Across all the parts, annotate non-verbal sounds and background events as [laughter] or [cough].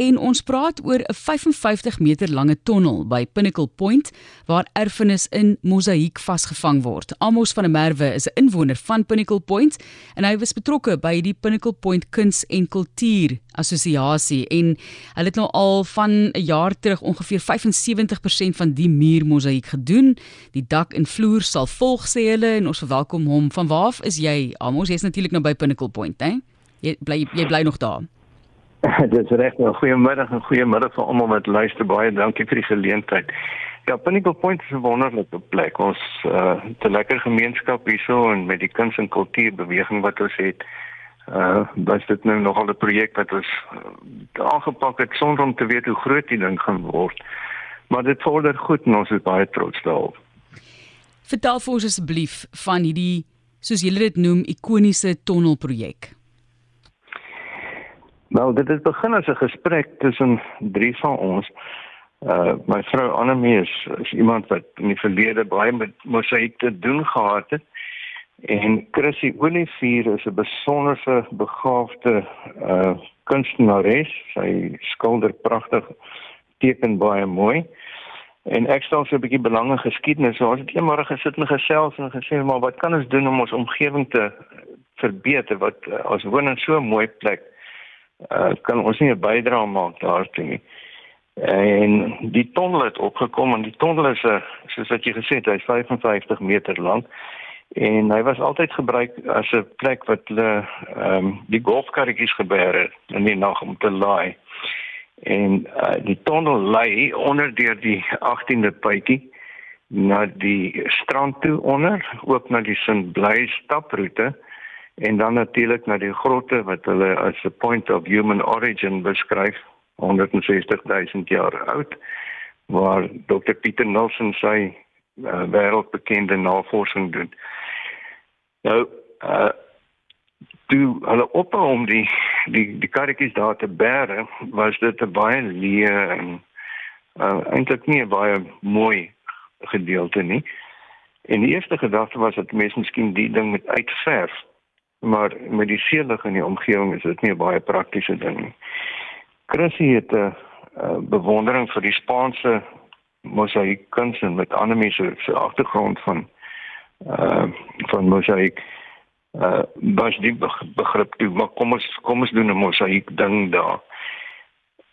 en ons praat oor 'n 55 meter lange tonnel by Pinnacle Point waar erfenis in mosaïek vasgevang word. Amos van der Merwe is 'n inwoner van Pinnacle Point en hy was betrokke by die Pinnacle Point Kuns en Kultuur Assosiasie en hulle het nou al van 'n jaar terug ongeveer 75% van die muur mosaïek gedoen. Die dak en vloer sal volg sê hulle en ons verwelkom hom. Van waar af is jy? Amos, jy's natuurlik nou by Pinnacle Point, hè? Jy bly jy bly nog daar. [laughs] Dit is reg. Nou, goeiemiddag en goeiemiddag vir almal wat luister. Baie dankie vir die geleentheid. Ja, Pinnacle Point is 'n wonderlike plek. Ons uh 'n lekker gemeenskap hierso en met die kuns en kultuur beweging wat ons het. Uh was dit nou nogal 'n projek wat ons uh, aangepak het sonder om te weet hoe groot die ding gaan word. Maar dit vorder goed en ons is baie trots daarop. Vertel vir ons asseblief van hierdie soos julle dit noem ikoniese tonnelprojek. Wel, dit het begin as 'n gesprek tussen drie van ons. Uh my vrou Annelie is, is iemand wat in die verlede baie met mosaïek te doen gehad het. En Chrissy Olivier is 'n besonderse begaafde uh kunstenares. Sy skilder pragtig, teken baie mooi. En ek stel so 'n bietjie belang in geskiedenis. So ons het eendag gesit en gesels en gesê maar wat kan ons doen om ons omgewing te verbeter wat uh, as woon in so 'n mooi plek uh, kan ons nie 'n bydrae maak daartoe nie. En die tonnel het opgekom en die tonnel is uh, soos wat jy gesê het, hy's 55 meter lank en hy was altyd gebruik as 'n plek wat hulle ehm um, die golfkarretjies gebeur het in die nag om te laai. En uh, die tonnel lê onder deur die 18de puitjie na die strand toe onder, ook na die St. Blaise staproete en dan natuurlik na die grotte wat hulle as a point of human origin beskryf 160 000 jaar oud waar Dr Pieter Nelson sy uh, wêreldbekende navorsing doen. Nou uh toe hulle op om die die die karretjies daar te bære was dit 'n baie leë en uh, eintlik nie 'n baie mooi gedeelte nie. En die eerste gedagte was dat mense miskien die ding met uitverf maar met die seelig in die omgewing is dit nie 'n baie praktiese ding nie. Chrissy het 'n bewondering vir die Spaanse mosaïek kuns en met ander mense se agtergrond van uh van mosaïek uh was die begrip toe maar kom ons kom ons doen 'n mosaïek ding daar.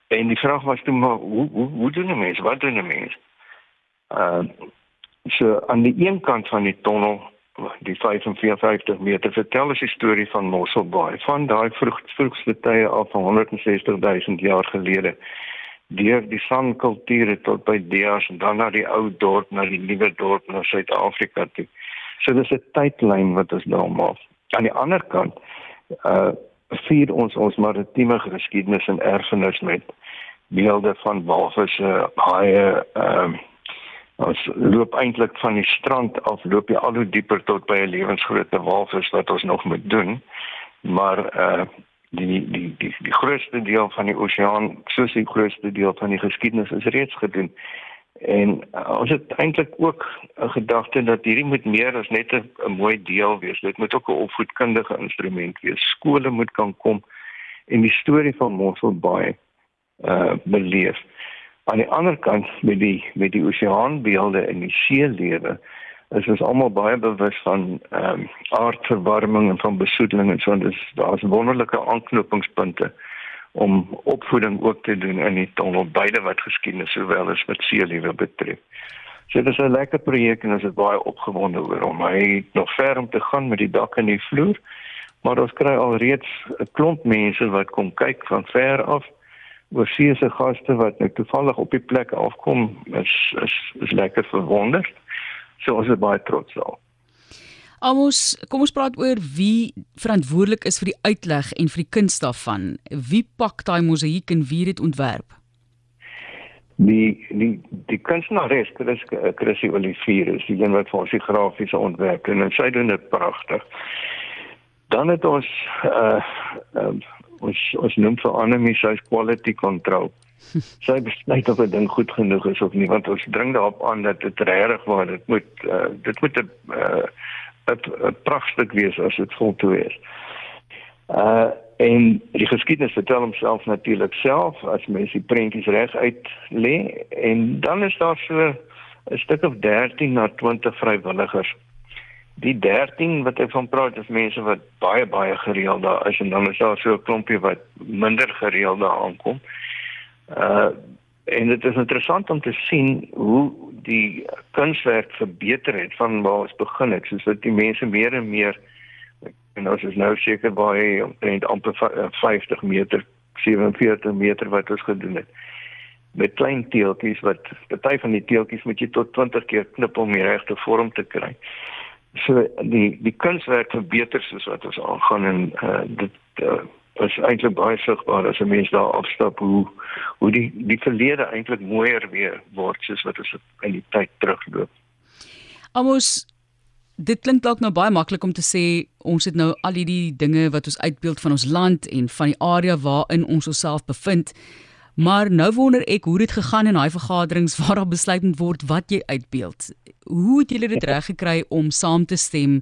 En die vraag was toe maar hoe hoe hoe doen 'n mens? Wat doen 'n mens? Uh so aan die een kant van die tonnel die 55 meter vertel ons die storie van Mossel Bay van daai vroeg vroegste tye af van 160 000 jaar gelede deur die sankulture tot by en dan na die ou dorp na die nuwe dorp na Suid-Afrika toe. So dis 'n tydlyn wat ons daar maak. Aan die ander kant uh vier ons ons maritieme geskiedenis en erfenis met beelde van walvisse, haie, ehm uh, Ons loop eintlik van die strand af, loop jy al hoe dieper tot by 'n lewensgrote walvis wat ons nog moet doen. Maar uh die die die die grootste deel van die oseaan, soos die grootste deel van die geskiedenis is reeds gedoen. En uh, ons het eintlik ook 'n gedagte dat hierdie moet meer as net 'n mooi deel wees. Dit moet ook 'n opvoedkundige instrument wees. Skole moet kan kom en die storie van Mossel Bay uh beleef aan die ander kant met die met die oseaanbeelde en die seelewe is ons almal baie bewus van ehm um, aardverwarming en van besoedeling en so en dis daar's wonderlike aanknopingspunte om opvoeding ook te doen in die tonnel beide wat geskiedenis sowel as wat seelewe betref. So dit is 'n lekker projek en ons is baie opgewonde oor hom. Hy het nog ver om te gaan met die dak en die vloer, maar ons kry al reeds 'n klomp mense wat kom kyk van ver af oorseese gaste wat nou toevallig op die plek afkom is is is lekker verwonder. So ons is baie trots daarop. Amos, kom ons praat oor wie verantwoordelik is vir die uitleg en vir die kuns daarvan. Wie pak daai mosaïek en wie dit ontwerp? Die die die kunstenares, Chris Chrissy Olivier is die een wat vir ons die grafiese ontwerp doen en sy doen dit pragtig. Dan het ons uh, uh ons ons noem vir Annelie sy quality control. [laughs] Sy besluit of 'n ding goed genoeg is of nie want ons dring daarop aan dat dit regtig waar dit moet uh, dit moet 'n uh, 'n pragtig wees as dit voltooi is. Uh en die geskiedenis vertel homself natuurlik self as mens die prentjies reg uit lê en dan is daar so 'n stuk of 13 na 20 vrywilligers. Die 13 wat ek van praat is mense wat baie baie gereeld daar is en dan is daar so 'n klompie wat minder gereeld daar aankom. Uh en dit is interessant om te sien hoe die kunswerk verbeter het van waar ons begin het soos dat die mense meer en meer en ons is nou seker baie omtrent amper 50 meter 47 meter wat ons gedoen het met klein teeltjies wat party van die teeltjies moet jy tot 20 keer knip om die regte vorm te kry. So die die kunswerk verbeter soos wat ons aangaan en uh, dit uh, is eintlik baie sigbaar as 'n mens daar afstap hoe hoe die die verlede eintlik mooier weer word soos wat ons in die tyd terugloop. Amos Dit klink dalk nou baie maklik om te sê ons het nou al hierdie dinge wat ons uitbeeld van ons land en van die area waarin ons osself bevind. Maar nou wonder ek hoe dit gegaan in daai vergaderings waar daar besluit moet word wat jy uitbeeld. Hoe het julle dit reg gekry om saam te stem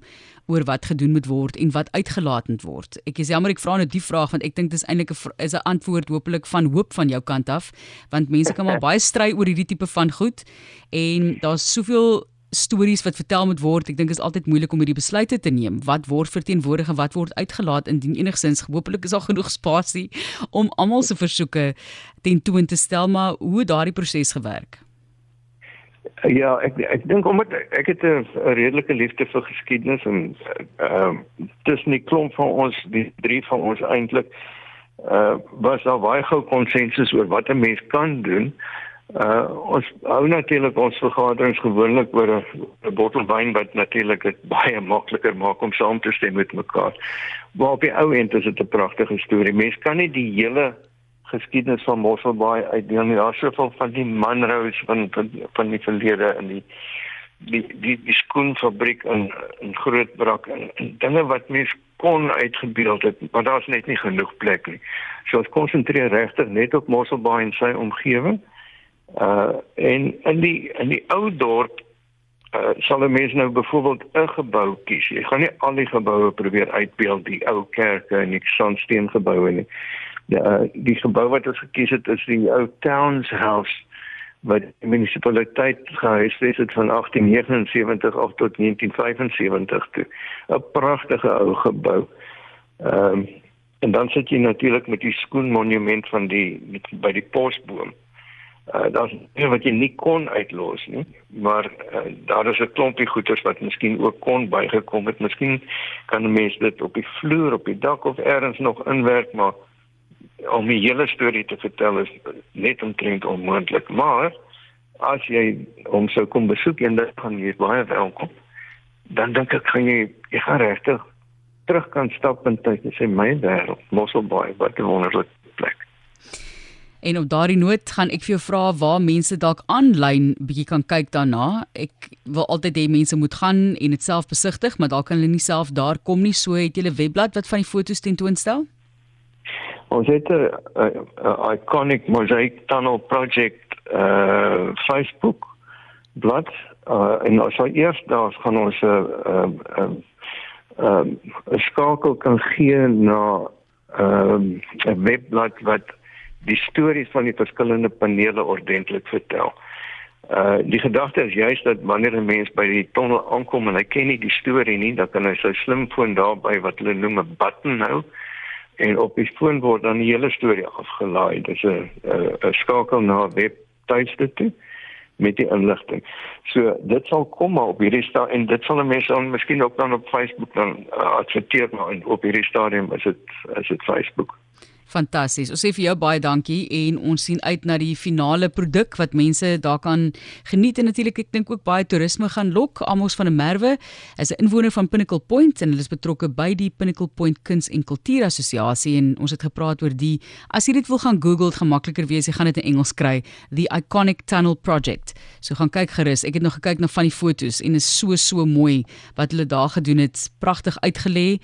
oor wat gedoen moet word en wat uitgelaat moet word? Ek is jammer ek vra net die vraag want ek dink dis eintlik 'n is 'n antwoord hopelik van hoop van jou kant af want mense kan maar baie stry oor hierdie tipe van goed en daar's soveel stories wat vertel moet word. Ek dink dit is altyd moeilik om hierdie besluite te neem. Wat word verteenwoordig en wat word uitgelaat indien enigsins hopelik is daar genoeg spasie om almal se versoeke tentoon te stel, maar hoe daardie proses gewerk? Ja, ek ek dink omdat ek het 'n redelike liefde vir geskiedenis en ehm uh, tussen die klomp van ons, die drie van ons eintlik uh was daar baie gou konsensus oor wat 'n mens kan doen. Uh ons hou natuurlik ons vergaderings gewoonlik oor 'n bottel wyn wat natuurlik dit baie makliker maak om saam te stem met mekaar. Maar op die ou end is dit 'n pragtige storie. Mense kan nie die hele geskiedenis van Mosselbaai uitdeel nie. Daar's soveel van die manrous van, van van die verlede in die die die die skoenfabriek in in Grootbrak en, en dinge wat mense kon uitgebeeld het, maar daar's net nie genoeg plek nie. So ons konsentreer regtig net op Mosselbaai en sy omgewing. Uh en in die in die ou dorp uh sal 'n mens nou byvoorbeeld 'n gebou kies. Jy gaan nie al die geboue probeer uitbeeld die ou kerke en die sandsteun geboue nie. Ja, uh, die gebou wat ons gekies het is die ou Towns House wat die munisipaliteit gehuisves het van 1879 af tot 1975 toe. 'n Pragtige ou gebou. Ehm um, en dan sit jy natuurlik met die skoenmonument van die met, by die posboom. Uh, daar's nie wat jy nie kon uitlos nie, maar uh, daar is 'n klompie goeders wat miskien ook kon bygekom het. Miskien kan 'n mens dit op die vloer, op die dak of elders nog inwerk, maar om die hele storie te vertel is net omtrent onmoontlik. Maar as jy hom sou kom besoek en dit gaan jy baie welkom. Dan dink ek gaan jy jy gaan regtig terug kan stap in tyd en sê my wêreld, Mosselbaai, wat 'n wonderlike plek. En op daardie noot gaan ek vir jou vra waar mense dalk aanlyn bietjie kan kyk daarna. Ek wil altyd hê mense moet gaan en dit self besigtig, maar dalk kan hulle nie self daar kom nie. So het jy 'n webblad wat van die foto's tentoonstel? Ons het 'n iconic mosaic tunnel project uh Facebook blad uh en ons sal eers daar gaan ons 'n uh, uh, uh, uh, skakel kan gee na 'n uh, webblad wat die stories van die verskillende panele ordentlik vertel. Uh die gedagte is juist dat wanneer 'n mens by die tonnel aankom en hy ken nie die storie nie, dan kan hy sy slimfoon daarby wat hulle noem 'n button hou en op die foon word dan die hele storie afgelaai. Dis 'n 'n skakel na webtuiste toe met die inligting. So dit sal kom maar op hierdie sta en dit sal mense dan miskien ook dan op Facebook dan uh, adverteer maar op hierdie stadium is dit is dit Facebook. Fantasties. Ons sê vir jou baie dankie en ons sien uit na die finale produk wat mense daar kan geniet en natuurlik ek dink ook baie toerisme gaan lok. Amos van der Merwe is 'n inwoner van Pinnacle Point en hulle is betrokke by die Pinnacle Point Kuns en Kultuur Assosiasie en ons het gepraat oor die as jy dit wil gaan Google, dit gaan makliker wees. Jy gaan dit in Engels kry, the Iconic Tunnel Project. So gaan kyk gerus. Ek het nog gekyk na van die fotos en is so so mooi wat hulle daar gedoen het. Pragtig uitgelê.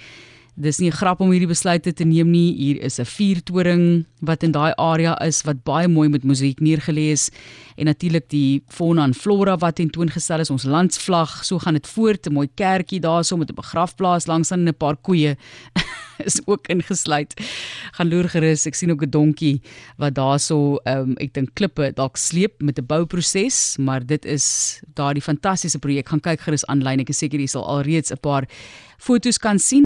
Dis nie 'n grap om hierdie besluite te neem nie. Hier is 'n vuurtoring wat in daai area is wat baie mooi met musiek neergelê is en natuurlik die fauna en flora wat tentoongestel is, ons landsvlag. So gaan dit voort, 'n mooi kerkie daarso met 'n begrafplaas langs aan 'n paar koeie. [laughs] is ook ingesluit. Gaan loer gerus. Ek sien ook 'n donkie wat daarso ehm um, ek dink klippe dalk sleep met 'n bouproses, maar dit is daardie fantastiese projek. Gaan kyk gerus aanlyn. Ek is seker jy sal alreeds 'n paar foto's kan sien.